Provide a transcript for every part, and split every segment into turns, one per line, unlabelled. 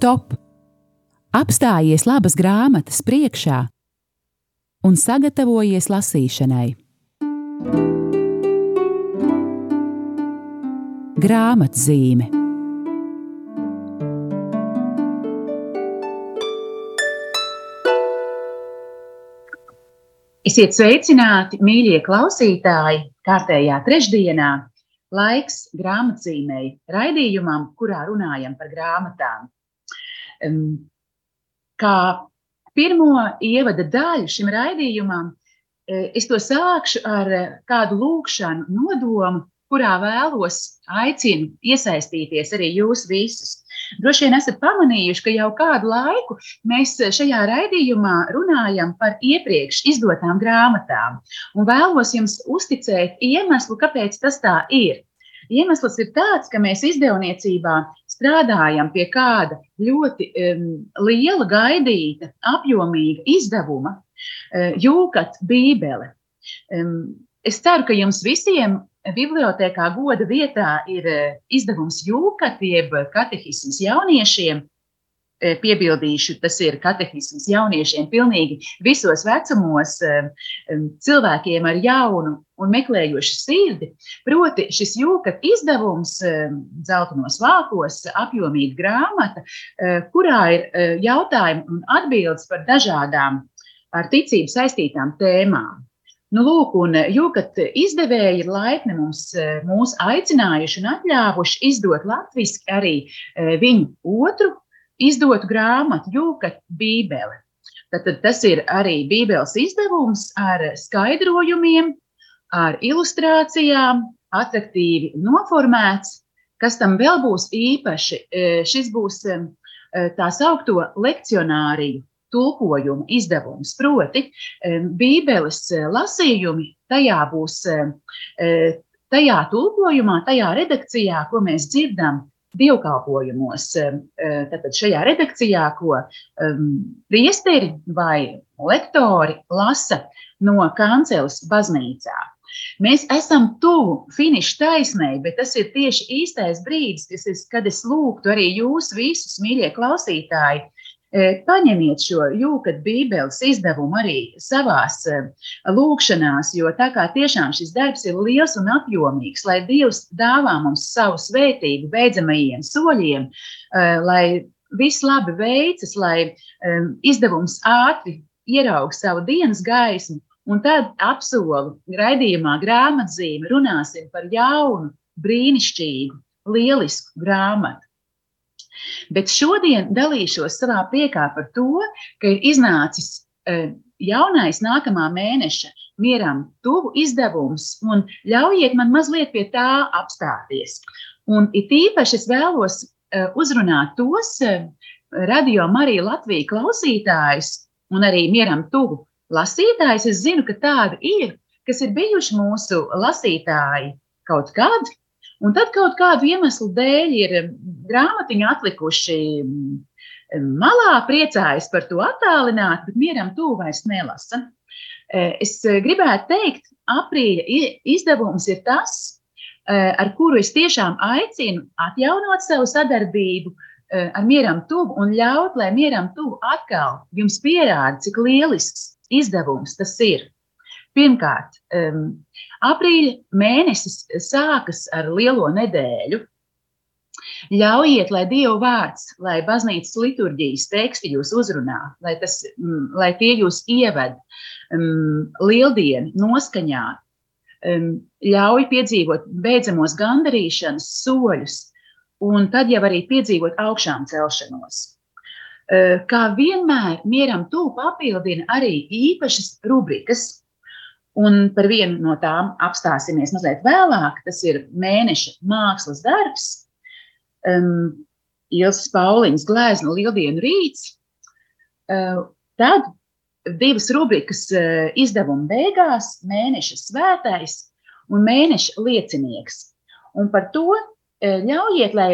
stop! Apstājies labas grāmatas priekšā un sagatavojies lasīšanai. Grāmatzīme
Esiet sveicināti, mīļie klausītāji, kārtējā trešdienā. Laiks grāmatzīmēji, raidījumam, kurā runājam par grāmatām. Kā pirmo ievada daļu šim raidījumam, e, es to sākšu ar e, kādu lūkšanu, nodomu, kurā vēlos aicinu iesaistīties arī jūs visus. Droši vien esat pamanījuši, ka jau kādu laiku mēs šajā raidījumā runājam par iepriekš izdotām grāmatām. Un vēlos jums uzticēt iemeslu, kāpēc tas tā ir. Iemesls ir tāds, ka mēs izdevniecībā strādājam pie kāda ļoti um, liela, gaidīta, apjomīga izdevuma, uh, Jūkat Bībele. Um, es ceru, ka jums visiem Bibliotēkā goda vietā ir eh, izdevums Jūka, jeb katehisms jauniešiem. Eh, piebildīšu, tas ir katehisms jauniešiem pilnīgi visos vecumos, eh, cilvēkiem ar jaunu un meklējošu sirdi. Proti, šis jūka izdevums, dzeltenos vākos, apjomīga grāmata, kurā ir jautājumi un atbildes par dažādām ar ticību saistītām tēmām. Nu, lūk, un jūkat izdevēji ir laipni mums, mūs aicinājuši un atļāvuši izdot latviešu arī viņu otru izdotu grāmatu, Jūkat Bībeli. Tad, tas ir arī Bībeles izdevums ar skaidrojumiem, ar ilustrācijām, attraktīvi noformēts. Kas tam vēl būs īpaši? Šis būs tā saukto lekcionāriju tulkojuma izdevums. Proti, Bībeles lasījumi tajā būs, tajā tulkojumā, tajā redakcijā, ko mēs dzirdam dievkalpojumos. Tātad šajā redakcijā, ko um, priesteri vai lektori lasa no kanceles baznīcā. Mēs esam tuvu finiša taisnē, bet tas ir tieši īstais brīdis, es, kad es lūgtu arī jūs visus, mīļie klausītāji, Paņemiet šo jūkat bībeles izdevumu arī savās lūkšanās, jo tā kā tiešām šis darbs ir liels un apjomīgs, lai Dievs dāvā mums savu svētību beidzamajiem soļiem, lai viss labi veicas, lai izdevums ātri ieraug savu dienas gaismu, un tad apsolu raidījumā grāmatzīme runāsim par jaunu, brīnišķīgu, lielisku grāmatu. Bet šodien dalīšos savā priekā par to, ka ir iznācis e, jaunais nākamā mēneša mieram tuvu izdevums, un ļaujiet man mazliet pie tā apstāties. Un it īpaši es vēlos e, uzrunāt tos e, radio Marija Latvijas klausītājus un arī mieram tuvu lasītājus. Es zinu, ka tādi ir, kas ir bijuši mūsu lasītāji kaut kad, Un tad kaut kādu iemeslu dēļ ir grāmatiņu atlikuši malā, priecājas par to attālināt, bet mieram tuvu vairs nelasa. E, es gribētu teikt, aprīļa izdevums ir tas, e, ar kuru es tiešām aicinu atjaunot savu sadarbību e, ar mieram tuvu un ļaut, lai mieram tuvu atkal jums pierāda, cik lielisks izdevums tas ir. Pirmkārt, um, aprīļa mēnesis sākas ar lielo nedēļu. Ļaujiet, lai Dieva vārds, lai baznīcas liturģijas teksti jūs uzrunā, lai, tas, mm, lai tie jūs ieved um, lieldienu noskaņā, um, ļauj piedzīvot beidzamos gandarīšanas soļus, un tad jau arī piedzīvot augšām celšanos. Kā vienmēr, mieram tuvu papildina arī īpašas rubrikas, Un par vienu no tām apstāsimies mazliet vēlāk. Tas ir mēneša mākslas darbs, um, Ilses Pauliņas glezna Lieldienu rīts. Uh, tad divas rubrikas uh, izdevuma beigās - mēneša svētais un mēneša liecinieks. Un par to uh, ļaujiet, lai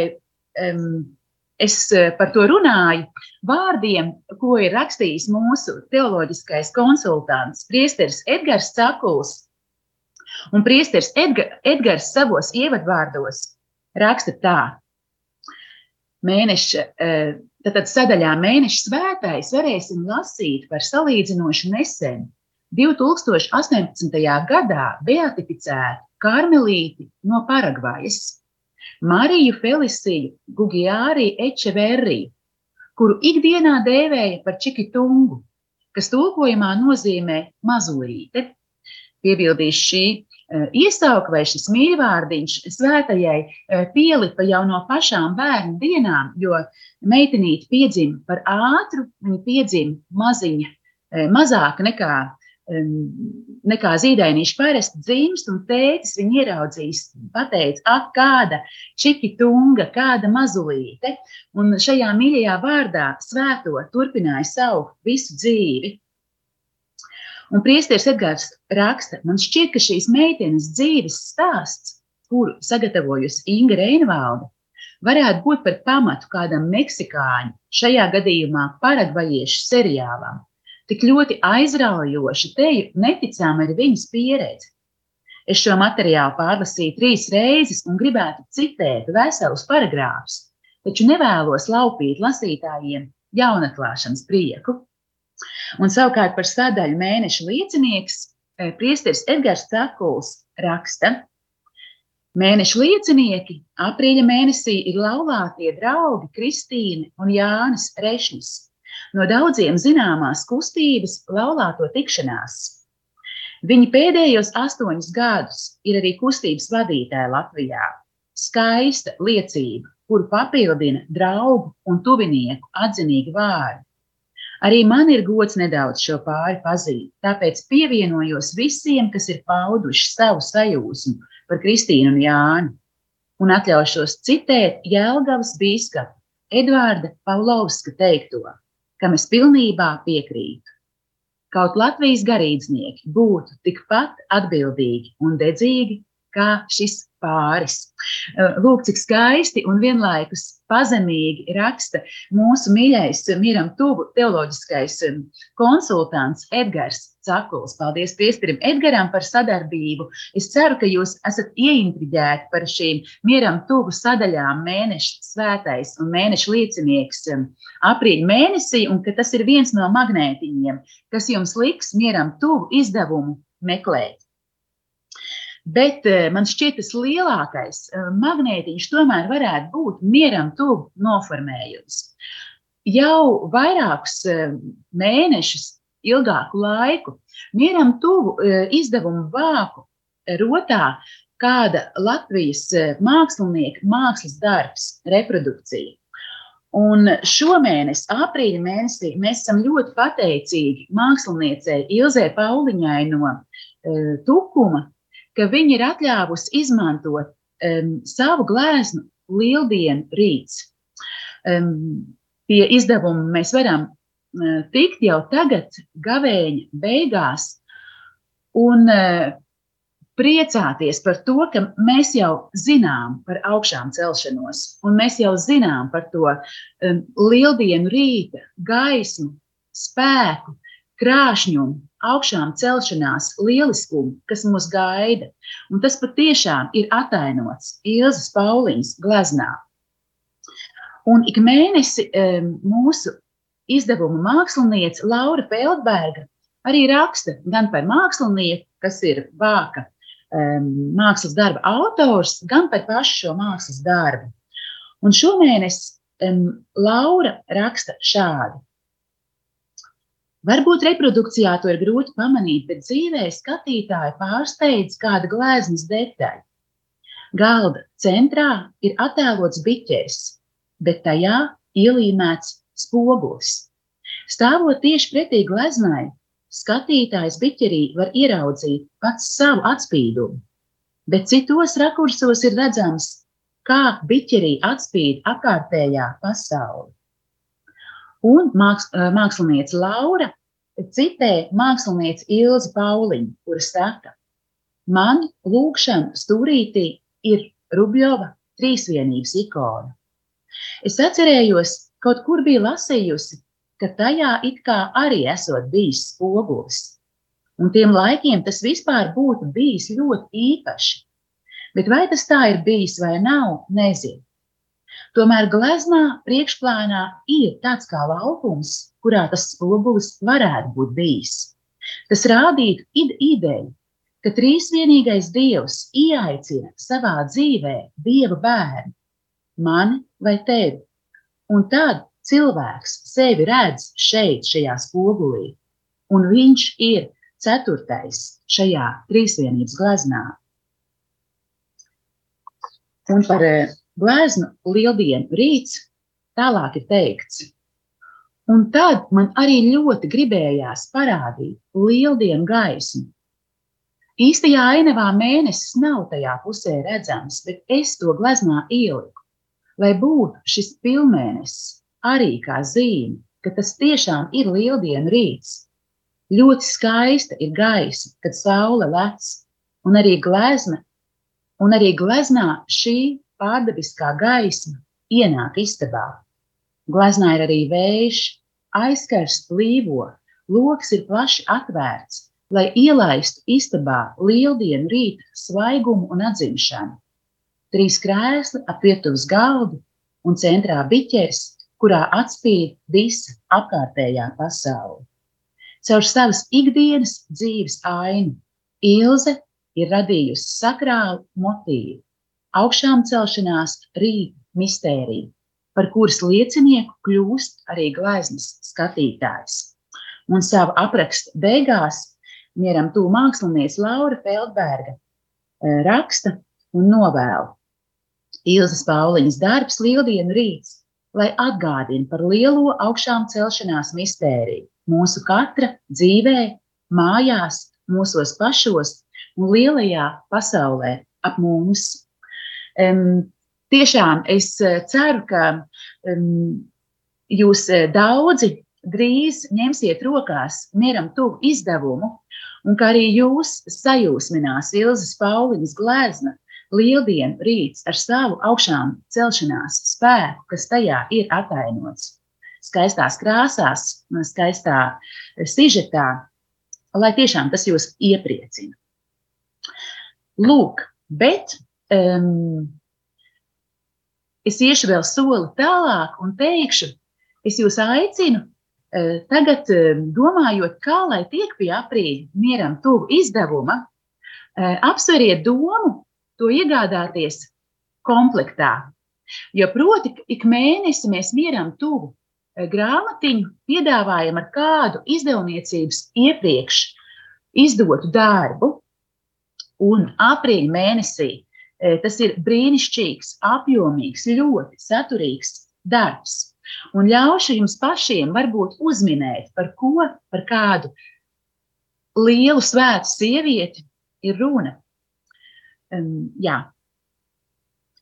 um, es eh, par to runāju vārdiem, ko ir rakstījis mūsu teoloģiskais konsultants, Priesteris Edgars Cakuls. Un Priesteris Edga, Edgars savos ievadvārdos raksta tā: mēneša, tātad sadaļā mēneša svētais varēsim lasīt par salīdzinoši nesen 2018. gadā beatificētu karmelīti no Paragvajas, Mariju Feliciju Gugiāri Echeverri, kuru ikdienā dēvēja par čikitungu, kas tulkojumā nozīmē mazulīte. Piebildīs šī Eh, iesauka vai šis mīļvārdiņš svētajai eh, pielipa jau no pašām bērnu dienām, jo meitenīte piedzima par ātru, viņa piedzima maziņa, eh, mazāka nekā, nekā zīdainīši parasti dzimst, un tētis viņu ieraudzījis, pateica, ak, kāda čiki tunga, kāda mazulīte, un šajā mīļajā vārdā svēto turpināja savu visu dzīvi. Un priesteris Edgars raksta, man šķiet, ka šīs meitenes dzīves stāsts, kuru sagatavojusi Inga Reinvalde, varētu būt par pamatu kādam meksikāņu, šajā gadījumā paragvajiešu seriālam. Tik ļoti aizraujoši teju neticām arī viņas pieredzi. Es šo materiālu pārlasīju trīs reizes un gribētu citēt veselus paragrāfus, taču nevēlos laupīt lasītājiem jaunatklāšanas prieku. Un savukārt par sadaļu mēneša liecinieks eh, priesteris Edgars Cakuls raksta, Mēneša liecinieki aprīļa mēnesī ir laulātie draugi Kristīne un Jānis Rešņs. No daudziem zināmās kustības laulāto tikšanās. Viņi pēdējos astoņus gadus ir arī kustības vadītāji Latvijā. Skaista liecība, kuru papildina draugu un tuvinieku atzinīgi vārdi. Arī man ir gods nedaudz šo pāri pazīt, tāpēc pievienojos visiem, kas ir pauduši savu sajūsmu par Kristīnu un Jānu, un atļaušos citēt Jēlgavas bīskapa Edvārda Paulovska teikto, kam es pilnībā piekrītu. Kaut Latvijas garīdznieki būtu tikpat atbildīgi un dedzīgi kā šis pāris. Eh, lūk, cik skaisti un vienlaikus pazemīgi raksta mūsu mīļais, mīram tuvu teoloģiskais eh, konsultants Edgars Cakuls. Paldies Piesterim Edgaram par sadarbību. Es ceru, ka jūs esat ieintriģēti par šīm mieram tuvu sadaļām mēneša svētais un mēneša liecinieks eh, aprīļa mēnesī, un ka tas ir viens no magnētiņiem, kas jums liks mieram tuvu izdevumu meklēt. Bet eh, man šķiet, tas lielākais eh, magnētiņš tomēr varētu būt mieram tuvu noformējums. Jau vairākus eh, mēnešus, ilgāku laiku, mieram tuvu izdevumu vāku rotā kāda Latvijas mākslinieka mākslas darbs, reprodukcija. Un šomēnes, aprīļa mēnesī, mēs esam ļoti pateicīgi māksliniecei Ilzē Pauliņai no Tukuma, ka viņi ir atļāvusi izmantot um, savu gleznu lieldienu rīts. Um, pie izdevuma mēs varam uh, tikt jau tagad, gavēņa beigās, un uh, priecāties par to, ka mēs jau zinām par augšām celšanos, un mēs jau zinām par to um, lieldienu rīta gaismu, spēku, krāšņumu, augšām celšanās lieliskumu, kas mūs gaida. Un tas patiešām ir atainots Ilzas Pauliņas gleznā. Un ik mēnesi mūsu izdevuma māksliniece Laura Feldberga arī raksta gan par mākslinieku, kas ir vāka mākslas darba autors, gan par pašu šo mākslas darbu. Un šomēnes um, Laura raksta šādi. Varbūt reprodukcijā to ir grūti pamanīt, bet dzīvē skatītāju pārsteidz kāda gleznas detaļa. Galda centrā ir attēlots biķers, bet tajā ielīmēts spogulis. Stāvot tieši pretī gleznai, skatītājs biķerī var ieraudzīt pats savu atspīdumu, bet citos rakursos ir redzams, kā biķerī atspīd apkārtējā pasaule. Un māks, mākslinieca Laura citē mākslinieci Ilzi Pauliņu, kura saka, man lūkšana stūrītī ir Rubļova trīsvienības ikona. Es atcerējos, kaut kur bija lasījusi, ka tajā it kā arī esot bijis spogulis. Un tiem laikiem tas vispār būtu bijis ļoti īpaši. Bet vai tas tā ir bijis vai nav, nezinu. Tomēr gleznā priekšplānā ir tāds kā laukums, kurā tas spogulis varētu būt bijis. Tas rādītu id ideju, ka trīsvienīgais Dievs ieaicina savā dzīvē Dieva bērnu, mani vai tevi, un tad cilvēks sevi redz šeit, šajā spogulī, un viņš ir ceturtais šajā trīsvienības gleznā. Un par gleznu lieldienu rīts tālāk ir teikts. Un tad man arī ļoti gribējās parādīt lieldienu gaismu. Īstajā ainavā mēnesis nav tajā pusē redzams, bet es to gleznā ieliku, lai būtu šis pilnmēnesis arī kā zīme, ka tas tiešām ir lieldienu rīts. Ļoti skaista ir gaisa, kad saule lec, un arī glezna un arī gleznā šī pārdabiskā gaisma ienāk istabā. Gleznā ir arī vējš, aizkars plīvo, loks ir plaši atvērts, lai ielaistu istabā lieldienu rīta svaigumu un atzimšanu. Trīs krēsli ap virtuves galdu un centrā biķers, kurā atspīd visa apkārtējā pasaule. Caur savas ikdienas dzīves ainu Ilze ir radījusi sakrālu motīvu, augšām celšanās rīta mistēriju, par kuras liecinieku kļūst arī gleznas skatītājs. Un savu aprakstu beigās mieram tū mākslinieca Laura Feldberga eh, raksta un novēl. Ilzas Pauliņas darbs lieldienu rīts, lai atgādina par lielo augšām celšanās mistēriju mūsu katra dzīvē, mājās, mūsos pašos un lielajā pasaulē ap mums. Um, tiešām es eh, ceru, ka um, jūs eh, daudzi drīz ņemsiet rokās mieram tuvu izdevumu, un ka arī jūs sajūsminās Ilzas Pauliņas glezna lieldienu rīts ar savu augšām celšanās spēku, kas tajā ir atainots. Skaistās krāsās, skaistā sižetā, lai tiešām tas jūs iepriecina. Lūk, bet um, es iešu vēl soli tālāk un teikšu, es jūs aicinu uh, tagad, uh, domājot, kā lai tiek pie aprīļa mieram tuvu izdevuma, uh, apsveriet domu to iegādāties komplektā. Jo proti, ik mēnesi mēs mieram tuvu grāmatiņu piedāvājam ar kādu izdevniecības iepriekš izdotu darbu, Un aprīļa mēnesī tas ir brīnišķīgs, apjomīgs, ļoti saturīgs darbs. Un ļaušu jums pašiem varbūt uzminēt, par ko, par kādu lielu svētu sievieti ir runa. Um, jā,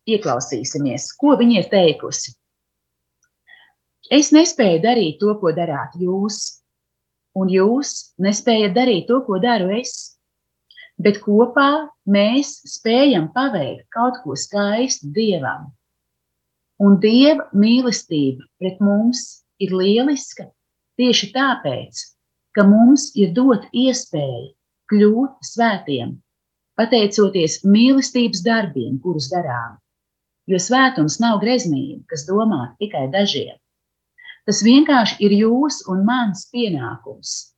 ieklausīsimies, ko viņa ir teikusi. Es nespēju darīt to, ko darāt jūs, un jūs nespējat darīt to, ko daru es bet kopā mēs spējam paveikt kaut ko skaistu dievam. Un dieva mīlestība pret mums ir lieliska tieši tāpēc, ka mums ir dot iespēju kļūt svētiem, pateicoties mīlestības darbiem, kurus darām. Jo svētums nav greznība, kas domā tikai dažiem. Tas vienkārši ir jūsu un mans pienākums.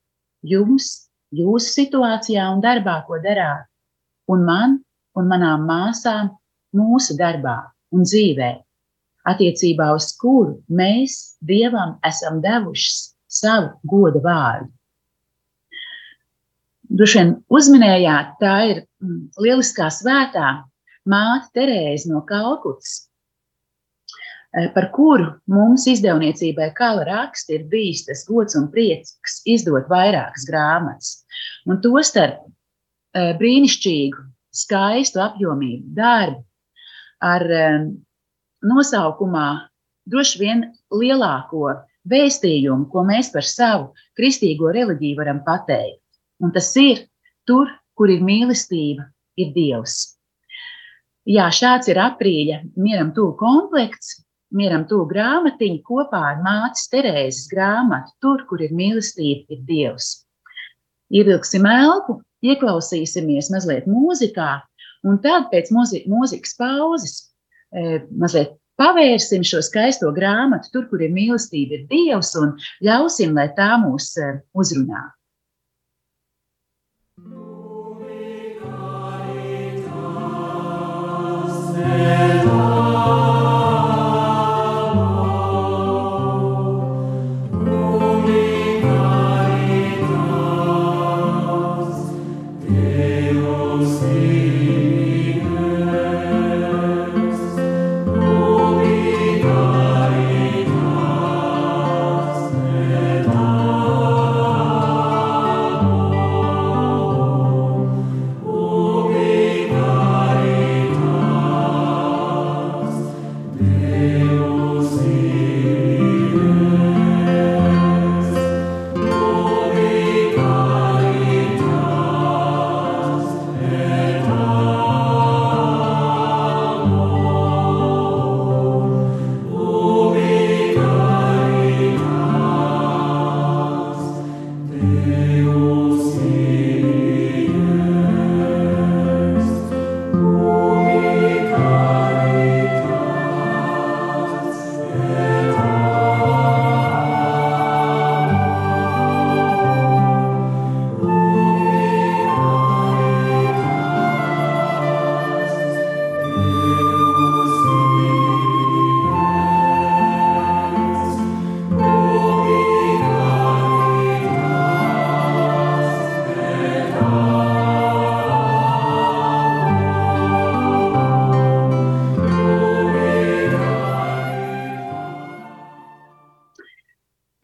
Jums jūsu situācijā un darbā, ko darāt, un man un manām māsām mūsu darbā un dzīvē, attiecībā uz kuru mēs Dievam esam devuši savu godu vārdu. Droši vien uzminējāt, tā ir mm, lieliskā svētā māte Terēze no Kalkutas, par kuru mums izdevniecībai Kala raksta ir bijis tas gods un prieks izdot vairākas grāmatas. Un to starp eh, brīnišķīgu, skaistu, apjomīgu darbu ar eh, nosaukumā droši vien lielāko vēstījumu, ko mēs par savu kristīgo reliģiju varam pateikt. Un tas ir tur, kur ir mīlestība, ir Dievs. Jā, šāds ir aprīļa mieram tuvu komplekts, mieram to grāmatiņu kopā ar mātes Terēzes grāmatu, tur, kur ir mīlestība, ir Dievs. Ievilksim elpu, ieklausīsimies mazliet mūzikā, un tad pēc mūzikas pauzes e, mazliet Pavērsim šo skaisto grāmatu tur, kur ir mīlestība, ir Dievs, un ļausim, lai tā mūs eh, uzrunā.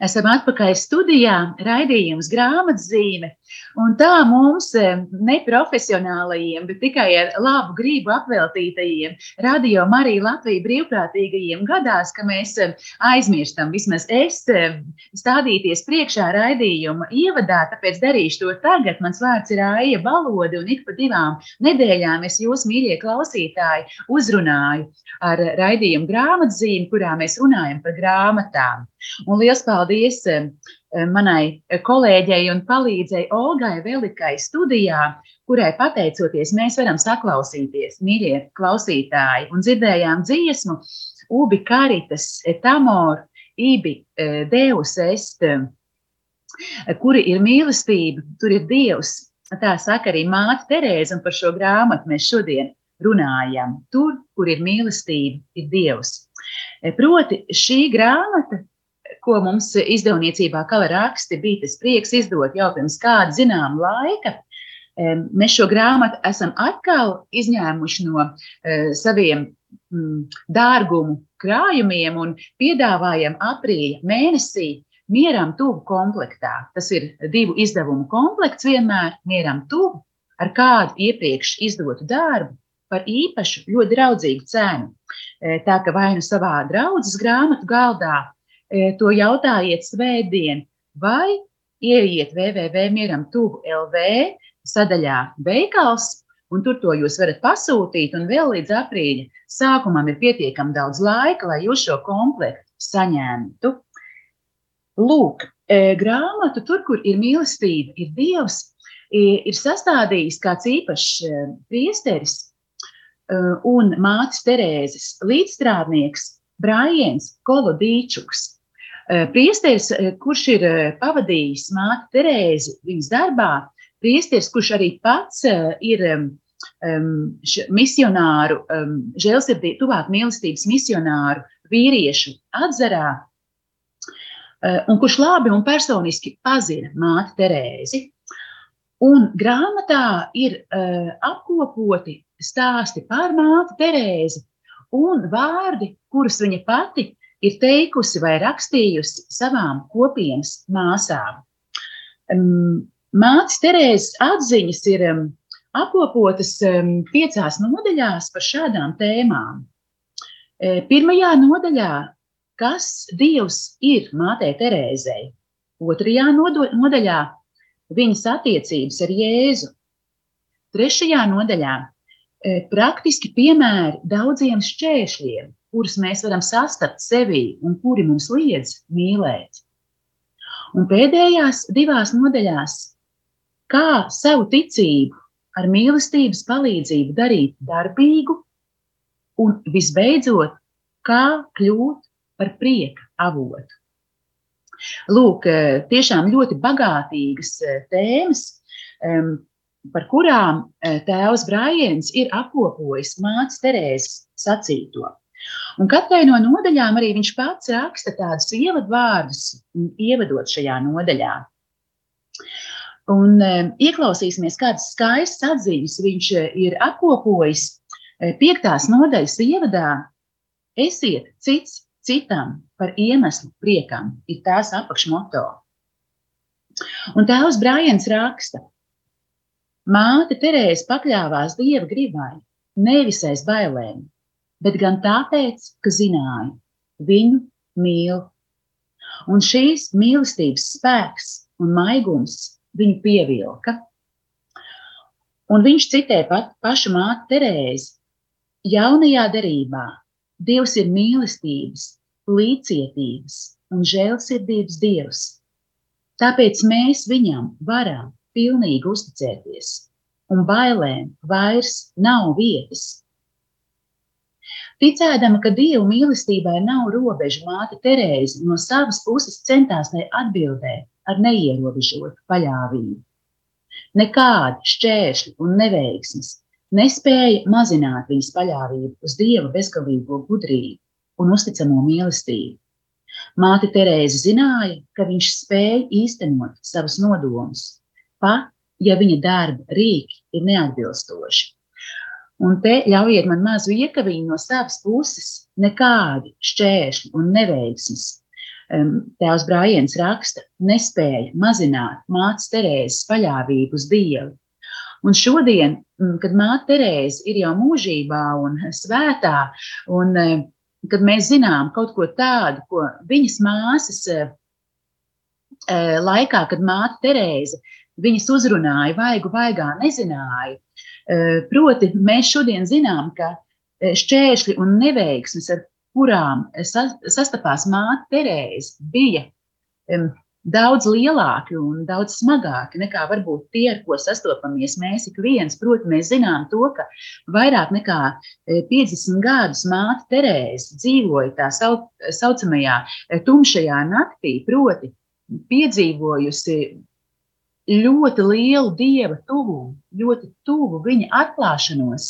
Esam atpakaļ studijā, raidījums grāmatzīme. Un tā mums, eh, neprofesionālajiem, bet tikai ar labu gribu apveltītajiem, radio Marija Latvija brīvprātīgajiem gadās, ka mēs eh, aizmirstam, vismaz es, eh, stādīties priekšā raidījuma ievadā, tāpēc darīšu to tagad. Mans vārds ir Aija Balodi, un ik pa divām nedēļām es jūs, mīļie klausītāji, uzrunāju ar raidījumu grāmatzīmi, kurā mēs runājam par grāmatām. Un liels paldies manai kolēģei un palīdzēji Olgai Velikai studijā, kurai pateicoties mēs varam saklausīties, mīļie klausītāji, un dzirdējām dziesmu Ubi Karitas etamor, Ibi eh, Deus est, eh, kuri ir mīlestība, tur ir Dievs. Tā saka arī māte Terēza, un par šo grāmatu mēs šodien runājam. Tur, kur ir mīlestība, ir Dievs. Proti, šī grāmata ko mums izdevniecībā Kala raksti bija tas prieks izdot jau pirms kāda zināma laika. Mēs šo grāmatu esam atkal izņēmuši no uh, saviem mm, dārgumu krājumiem un piedāvājam aprīļa mēnesī mieram tuvu komplektā. Tas ir divu izdevumu komplekts vienmēr mieram tuvu ar kādu iepriekš izdotu darbu par īpašu, ļoti draudzīgu cenu. Tā ka vai nu savā draudzes grāmatu galdā, to jautājiet svētdien vai ieiet www.mieram tuvu LV sadaļā veikals, un tur to jūs varat pasūtīt, un vēl līdz aprīļa sākumam ir pietiekami daudz laika, lai jūs šo komplektu saņemtu. Lūk, e, grāmatu tur, kur ir mīlestība, ir Dievs, ir sastādījis kāds īpašs e, priesteris un mātes Terēzes līdzstrādnieks Brājiens Kolodīčuks. Eh, priesteris, eh, kurš ir eh, pavadījis māti Terēzi viņas darbā, priesteris, kurš arī pats ir um, misionāru, um, žēlsirdību, tuvāk mīlestības misionāru vīriešu atzarā, uh, un kurš labi un personiski pazina māti Terēzi. Un grāmatā ir uh, apkopoti stāsti par māti Terēzi un vārdi, kurus viņa pati ir teikusi vai rakstījusi savām kopienas māsām. Mātes Terēzes atziņas ir apkopotas piecās nodaļās par šādām tēmām. E, pirmajā nodaļā, kas Dievs ir mātei Terēzei, otrajā nodaļā, viņas attiecības ar Jēzu, trešajā nodaļā, e, praktiski piemēri daudziem šķēršļiem, kurus mēs varam sastapt sevī un kuri mums liedz mīlēt. Un pēdējās divās nodaļās, kā savu ticību ar mīlestības palīdzību darīt darbīgu, un visbeidzot, kā kļūt par prieka avotu. Lūk, tiešām ļoti bagātīgas tēmas, par kurām tēvs Brājiens ir apkopojis mātes Terēzes sacīto. Un katrai no nodaļām arī viņš pats raksta tādus ievadvārdus, ievadot šajā nodaļā. Un, e, ieklausīsimies, kādas skaistas atziņas viņš e, ir apkopojis e, piektās nodaļas ievadā. Esiet cits citam par iemeslu priekam, ir tās apakšmoto. Un tēvs Brāns raksta, māte Terēze pakļāvās dieva gribai, nevis aiz bailēm, bet gan tāpēc, ka zināja, viņu mīl. Un šīs mīlestības spēks un maigums viņu pievilka. Un viņš citē pat pašu māti Terēzi. Jaunajā derībā Dievs ir mīlestības, līdzcietības un žēlsirdības Dievs. Tāpēc mēs viņam varam pilnīgi uzticēties, un bailēm vairs nav vietas. Ticēdama, ka Dieva mīlestībai nav robežu, māte Terēze no savas puses centās tai atbildēt ar neierobežotu paļāvību. Nekādi šķēršļi un neveiksmes nespēja mazināt viņas paļāvību uz Dieva bezgalīgo gudrību un uzticamo mīlestību. Māte Terēze zināja, ka viņš spēja īstenot savus nodomus, pat ja viņa darba rīki ir neatbilstoši. Un te ļaujiet man mazu iekaviņu no savas puses, nekādi šķēršļi un neveiksmes. Tēvs Brājiens raksta, nespēja mazināt mātes Terēzes paļāvību uz Dievu. Un šodien, kad māte Terēze ir jau mūžībā un svētā, un kad mēs zinām kaut ko tādu, ko viņas māsas laikā, kad māte Terēze viņas uzrunāja, vaigu vaigā nezināja, Proti, mēs šodien zinām, ka šķēršļi un neveiksmes, ar kurām sastapās māte Terēze, bija daudz lielāki un daudz smagāki nekā varbūt tie, ar ko sastopamies mēs ik viens. Proti, mēs zinām to, ka vairāk nekā 50 gadus māte Terēze dzīvoja tā saucamajā tumšajā naktī, proti, piedzīvojusi ļoti lielu dieva tuvumu, ļoti tuvu viņa atklāšanos.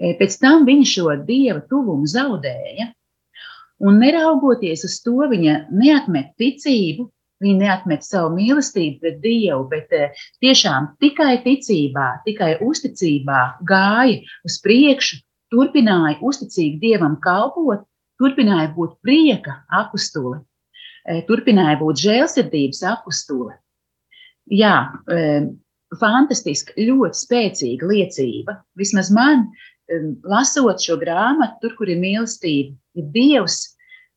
E, pēc tam viņa šo dieva tuvumu zaudēja. Un neraugoties uz to, viņa neatmet ticību, viņa neatmet savu mīlestību pret Dievu, bet e, tiešām tikai ticībā, tikai uzticībā gāja uz priekšu, turpināja uzticīgi Dievam kalpot, turpināja būt prieka apustuli, e, turpināja būt žēlsirdības apustuli jā, fantastiska, ļoti spēcīga liecība. Vismaz man, lasot šo grāmatu, tur, kur ir mīlestība, ir Dievs,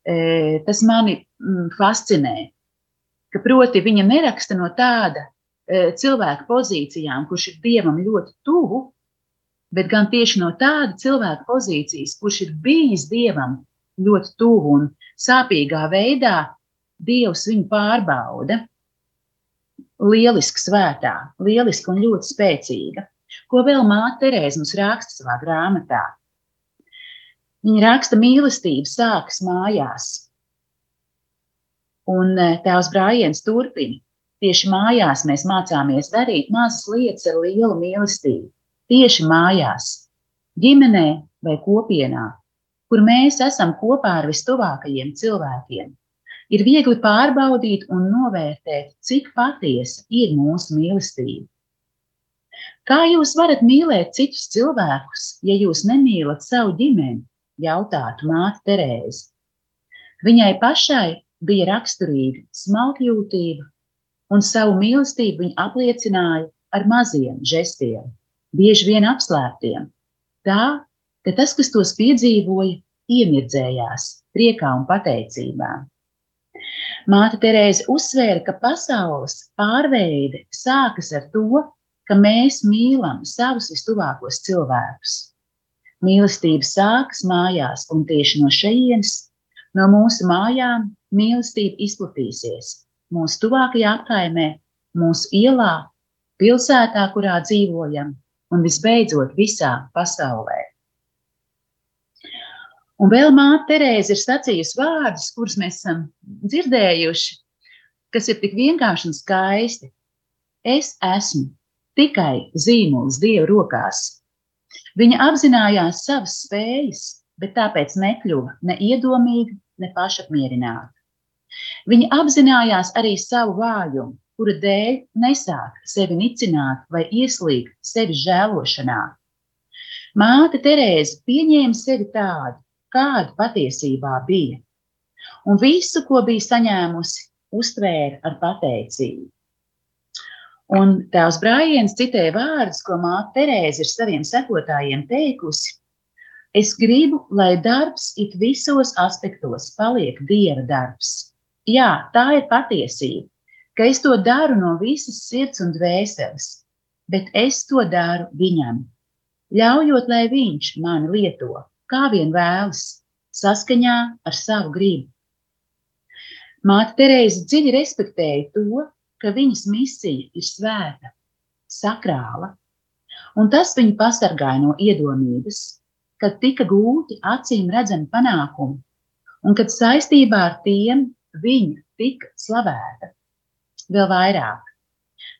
e, tas mani fascinē. Ka, proti, viņa neraksta no tāda e, cilvēka pozīcijām, kurš ir Dievam ļoti tuvu, bet gan tieši no tāda cilvēka pozīcijas, kurš ir bijis Dievam ļoti tuvu un sāpīgā veidā Dievs viņu pārbauda lieliska svētā, lieliska un ļoti spēcīga. Ko vēl māte Terēza mums raksta savā grāmatā? Viņa raksta, mīlestība sākas mājās. Un e, tēvs Brājiens turpina. Tieši mājās mēs mācāmies darīt mazas lietas ar lielu mīlestību. Tieši mājās, ģimenē vai kopienā, kur mēs esam kopā ar vistuvākajiem cilvēkiem ir viegli pārbaudīt un novērtēt, cik patiesa ir mūsu mīlestība. Kā jūs varat mīlēt citus cilvēkus, ja jūs nemīlat savu ģimeni? jautātu māte Terēze. Viņai pašai bija raksturīga smalkjūtība, un savu mīlestību viņa apliecināja ar maziem žestiem, bieži vien apslēptiem. Tā, ka tas, kas tos piedzīvoja, iemirdzējās priekā un pateicībā. Māte Terēze uzsvēra, ka pasaules pārveide sākas ar to, ka mēs mīlam savus vistuvākos cilvēkus. Mīlestība sākas mājās, un tieši no šejienes, no mūsu mājām, mīlestība izplatīsies mūsu tuvākajā apkaimē, mūsu ielā, pilsētā, kurā dzīvojam, un visbeidzot visā pasaulē. Un vēl māte Terēze ir sacījusi vārdus, kurus mēs esam dzirdējuši, kas ir tik vienkārši un skaisti. Es esmu tikai zīmols Dieva rokās. Viņa apzinājās savas spējas, bet tāpēc nekļuva ne iedomīga, ne pašapmierināta. Viņa apzinājās arī savu vājumu, kura dēļ nesāk sevi nicināt vai ieslīgt sevi žēlošanā. Māte Terēze pieņēma sevi tādu, kāda patiesībā bija, un visu, ko bija saņēmusi, uztvēra ar pateicību. Un tēvs Brājiens citēja vārdus, ko māte Terēze ir saviem sekotājiem teikusi. Es gribu, lai darbs it visos aspektos paliek dieva darbs. Jā, tā ir patiesība, ka es to daru no visas sirds un dvēseles, bet es to daru viņam, ļaujot, lai viņš mani lieto, kā vien vēlas, saskaņā ar savu gribu. Māte Terēze dziļi respektēja to, ka viņas misija ir svēta, sakrāla, un tas viņu pasargāja no iedomības, kad tika gūti acīm redzami panākumi, un kad saistībā ar tiem viņa tika slavēta. Vēl vairāk,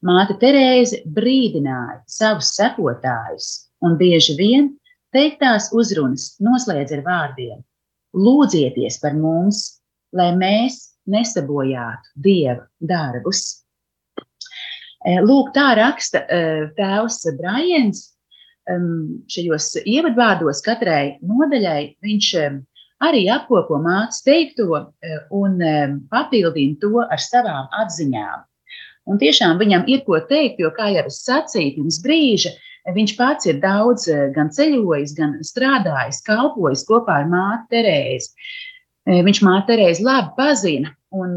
māte Terēze brīdināja savus sekotājus, un bieži vien teiktās uzrunas noslēdz ar vārdiem: Lūdzieties par mums, lai mēs nesabojātu dieva darbus. E, lūk, tā raksta e, tēvs Brāns. Šajos ievadvārdos katrai nodaļai viņš arī apkopo mācību teikto e, un papildina to ar savām atziņām. Un tiešām viņam ir ko teikt, jo, kā jau es sacīju pirms brīža, viņš pats ir daudz gan ceļojis, gan strādājis, kalpojis kopā ar māti Terēzi. Viņš māte Terēzi labi pazina, un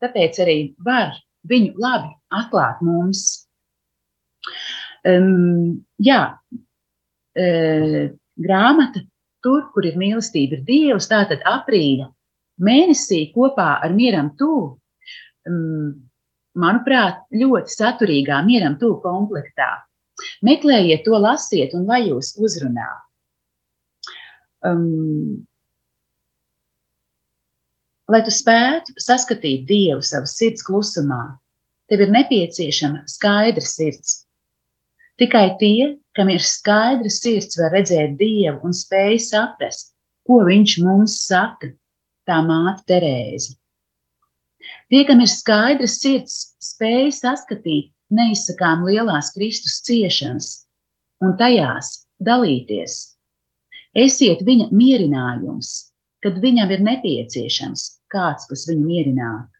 tāpēc arī var viņu labi atklāt mums. Um, jā, uh, grāmata tur, kur ir mīlestība, ir Dievs. Tātad aprīļa mēnesī kopā ar mieram tuvu, um, manuprāt, ļoti saturīgā mieram tuvu komplektā. Meklējiet to, lasiet, un lai jūs uzrunā. Um, Lai tu spētu saskatīt Dievu savas sirds klusumā, tev ir nepieciešama skaidra sirds. Tikai tie, kam ir skaidra sirds, var redzēt Dievu un spēj saprast, ko Viņš mums saka, tā māte Terēze. Tie, kam ir skaidrs sirds, spēj saskatīt neizsakām lielās Kristus ciešanas un tajās dalīties. Esiet viņa mierinājums, kad viņam ir nepieciešams kāds, kas viņu mierinātu.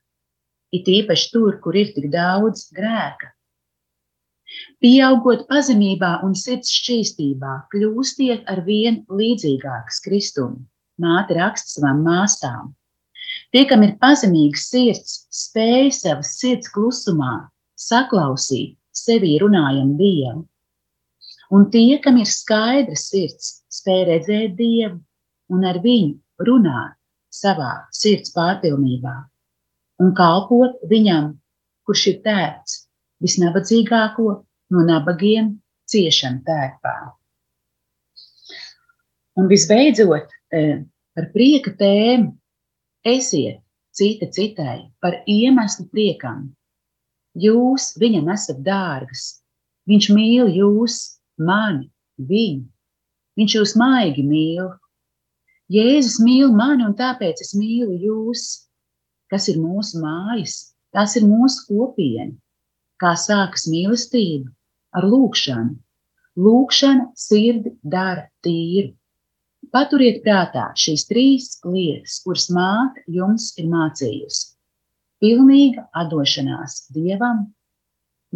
It īpaši tur, kur ir tik daudz grēka. Pieaugot pazemībā un sirds šķīstībā, kļūstiet ar vien līdzīgāks Kristum, māte raksta savām māsām. Tie, kam ir pazemīgs sirds, spēj savas sirds klusumā saklausīt sevi runājam Dievu. Un tie, kam ir skaidrs sirds, spēj redzēt Dievu un ar viņu runāt savā sirds pārpilnībā un kalpot viņam, kurš ir tērts visnabadzīgāko no nabagiem ciešanu tērpā. Un visbeidzot, e, par prieka tēmu esiet cita citai par iemeslu priekam. Jūs viņam esat dārgas, viņš mīl jūs, mani, viņu. Viņš jūs maigi mīl, Jēzus mīl mani, un tāpēc es mīlu jūs, kas ir mūsu mājas, tās ir mūsu kopiena. Kā sākas mīlestība ar lūgšanu. Lūgšana sirdi dara tīru. Paturiet prātā šīs trīs lietas, kuras māte jums ir mācījusi. Pilnīga atdošanās Dievam,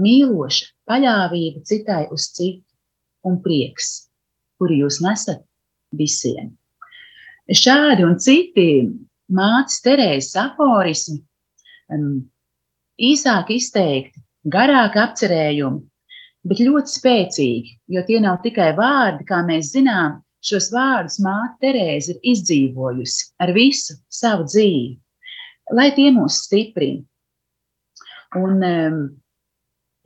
mīloša paļāvība citai uz citu un prieks, kuru jūs nesat visiem. Šādi un citi mātes Terēzes aforismi, um, īsāk izteikti, garāk apcerējumi, bet ļoti spēcīgi, jo tie nav tikai vārdi, kā mēs zinām, šos vārdus māte Terēze ir izdzīvojusi ar visu savu dzīvi, lai tie mūs stiprina. Un, um,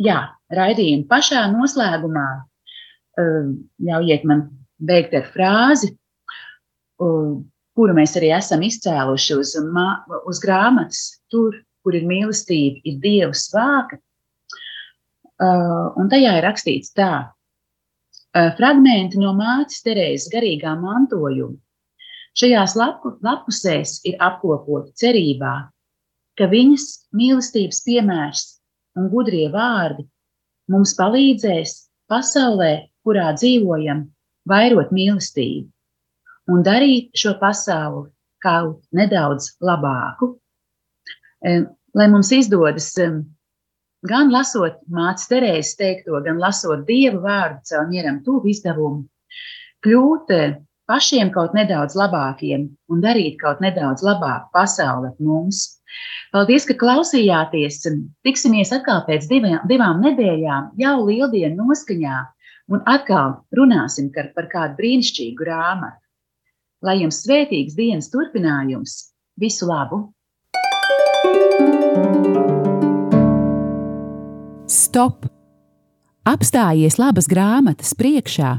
jā, raidījuma pašā noslēgumā um, ļaujiet man beigt ar frāzi, kuru mēs arī esam izcēluši uz, uz grāmatas, tur, kur ir mīlestība, ir Dieva svāka. Uh, un tajā ir rakstīts tā, uh, fragmenti no mātes Terēzes garīgā mantojuma. Šajās lapu, lapusēs ir apkopoti cerībā, ka viņas mīlestības piemērs un gudrie vārdi mums palīdzēs pasaulē, kurā dzīvojam, vairot mīlestību un darīt šo pasauli kaut nedaudz labāku. Lai mums izdodas gan lasot mācību Terēzes teikto, gan lasot Dieva vārdu caur mieram tuvu izdevumu, kļūt pašiem kaut nedaudz labākiem un darīt kaut nedaudz labāku pasauli ap mums. Paldies, ka klausījāties. Tiksimies atkal pēc divām, divām nedēļām, jau lieldienu noskaņā, un atkal runāsim par kādu brīnišķīgu grāmatu. Lai jums svētīgs dienas turpinājums! Visu labu!
Stop! Apstājies labas grāmatas priekšā